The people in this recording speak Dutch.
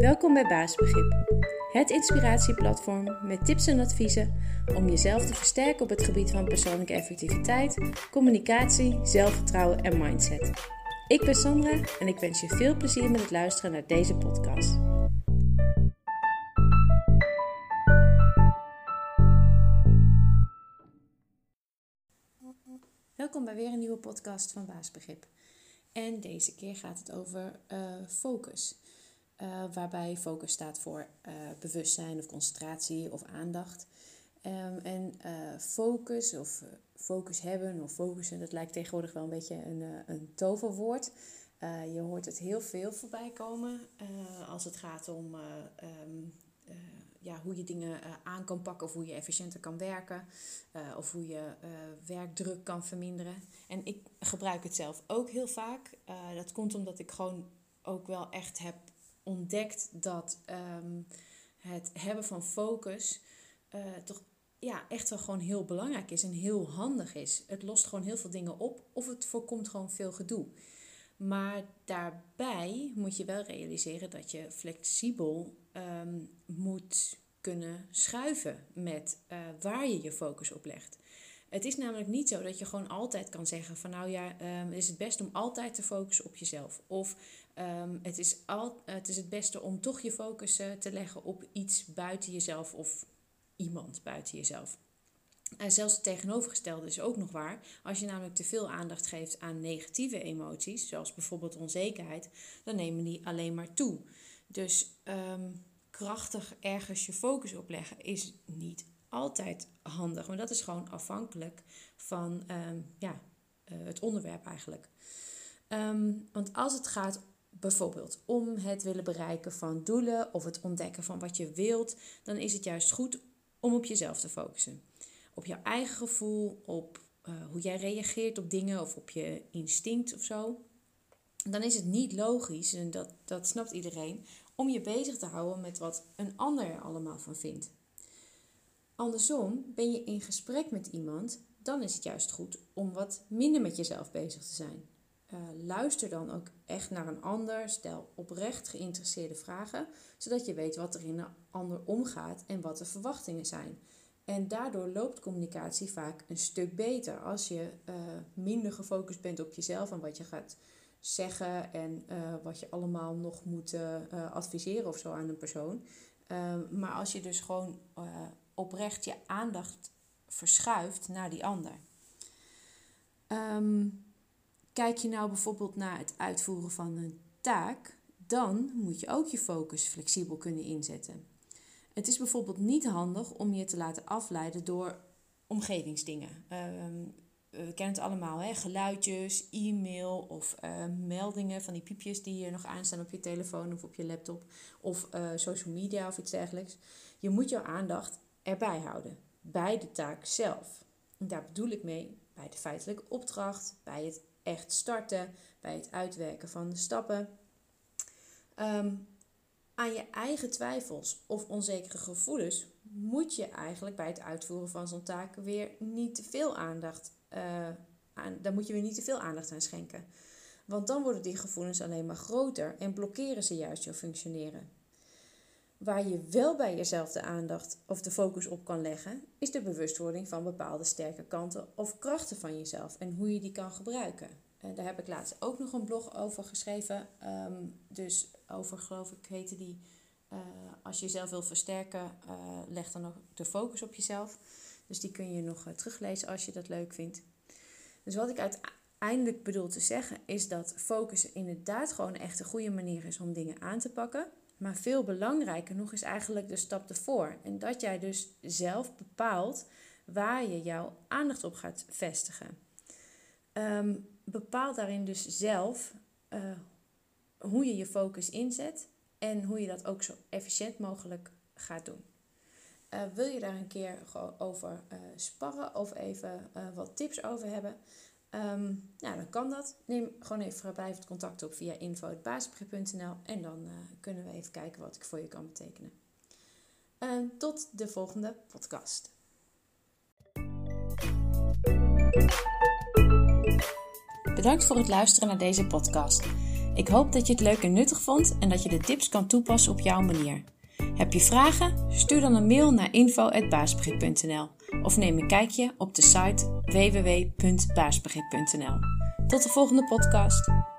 Welkom bij Baasbegrip, het inspiratieplatform met tips en adviezen om jezelf te versterken op het gebied van persoonlijke effectiviteit, communicatie, zelfvertrouwen en mindset. Ik ben Sandra en ik wens je veel plezier met het luisteren naar deze podcast. Welkom bij weer een nieuwe podcast van Baasbegrip. En deze keer gaat het over uh, focus. Uh, waarbij focus staat voor uh, bewustzijn of concentratie of aandacht. Um, en focus of focus hebben of focussen, dat lijkt tegenwoordig wel een beetje een, een toverwoord. je hoort het heel veel voorbij komen als het gaat om um, ja, hoe je dingen aan kan pakken of hoe je efficiënter kan werken of hoe je werkdruk kan verminderen. En ik gebruik het zelf ook heel vaak. dat komt omdat ik gewoon ook wel echt heb ontdekt dat um, het hebben van focus uh, toch ja, echt wel gewoon heel belangrijk is en heel handig is. Het lost gewoon heel veel dingen op of het voorkomt gewoon veel gedoe. Maar daarbij moet je wel realiseren dat je flexibel um, moet kunnen schuiven met uh, waar je je focus op legt. Het is namelijk niet zo dat je gewoon altijd kan zeggen van nou ja, um, is het best om altijd te focussen op jezelf. Of um, het, is al, het is het beste om toch je focus uh, te leggen op iets buiten jezelf of iemand buiten jezelf. En zelfs het tegenovergestelde is ook nog waar. Als je namelijk te veel aandacht geeft aan negatieve emoties, zoals bijvoorbeeld onzekerheid, dan nemen die alleen maar toe. Dus um, krachtig ergens je focus op leggen is niet altijd handig. Maar dat is gewoon afhankelijk van um, ja, uh, het onderwerp eigenlijk. Um, want als het gaat bijvoorbeeld om het willen bereiken van doelen of het ontdekken van wat je wilt, dan is het juist goed om op jezelf te focussen. Op jouw eigen gevoel, op uh, hoe jij reageert op dingen of op je instinct of zo. Dan is het niet logisch, en dat, dat snapt iedereen, om je bezig te houden met wat een ander er allemaal van vindt. Andersom, ben je in gesprek met iemand, dan is het juist goed om wat minder met jezelf bezig te zijn. Uh, luister dan ook echt naar een ander. Stel oprecht geïnteresseerde vragen, zodat je weet wat er in een ander omgaat en wat de verwachtingen zijn. En daardoor loopt communicatie vaak een stuk beter als je uh, minder gefocust bent op jezelf en wat je gaat zeggen en uh, wat je allemaal nog moet adviseren of zo aan een persoon. maar als je dus gewoon oprecht je aandacht verschuift naar die ander. Um, kijk je nou bijvoorbeeld naar het uitvoeren van een taak, dan moet je ook je focus flexibel kunnen inzetten. Het is bijvoorbeeld niet handig om je te laten afleiden door omgevingsdingen. Um, we kennen het allemaal, hè? geluidjes, e-mail of uh, meldingen van die piepjes die hier nog aanstaan op je telefoon of op je laptop of uh, social media of iets dergelijks. Je moet jouw aandacht erbij houden, bij de taak zelf. En daar bedoel ik mee bij de feitelijke opdracht, bij het echt starten, bij het uitwerken van de stappen. Um, aan je eigen twijfels of onzekere gevoelens moet je eigenlijk bij het uitvoeren van zo'n taak weer niet te veel aandacht uh, aan, daar moet je weer niet te veel aandacht aan schenken. Want dan worden die gevoelens alleen maar groter en blokkeren ze juist jouw functioneren. Waar je wel bij jezelf de aandacht of de focus op kan leggen, is de bewustwording van bepaalde sterke kanten of krachten van jezelf en hoe je die kan gebruiken. En daar heb ik laatst ook nog een blog over geschreven. Um, dus over, geloof ik, heette die. Uh, als je jezelf wil versterken, uh, leg dan ook de focus op jezelf. Dus die kun je nog uh, teruglezen als je dat leuk vindt. Dus wat ik uiteindelijk bedoel te zeggen, is dat focus inderdaad gewoon echt een goede manier is om dingen aan te pakken. Maar veel belangrijker nog is eigenlijk de stap ervoor. En dat jij dus zelf bepaalt waar je jouw aandacht op gaat vestigen. Um, bepaal daarin dus zelf uh, hoe je je focus inzet en hoe je dat ook zo efficiënt mogelijk gaat doen. Uh, wil je daar een keer over uh, sparren of even wat tips over hebben? Um, nou, dan kan dat. Neem gewoon even vrijblijvend contact op via info.basisbegrip.nl en dan eh, kunnen we even kijken wat ik voor je kan betekenen. Ehm, tot de volgende podcast. Bedankt voor het luisteren naar deze podcast. Ik hoop dat je het leuk en nuttig vond en dat je de tips kan toepassen op jouw manier. Heb je vragen? Stuur dan een mail naar info.baasbegrip.nl of neem een kijkje op de site www.baasbegrip.nl. Tot de volgende podcast.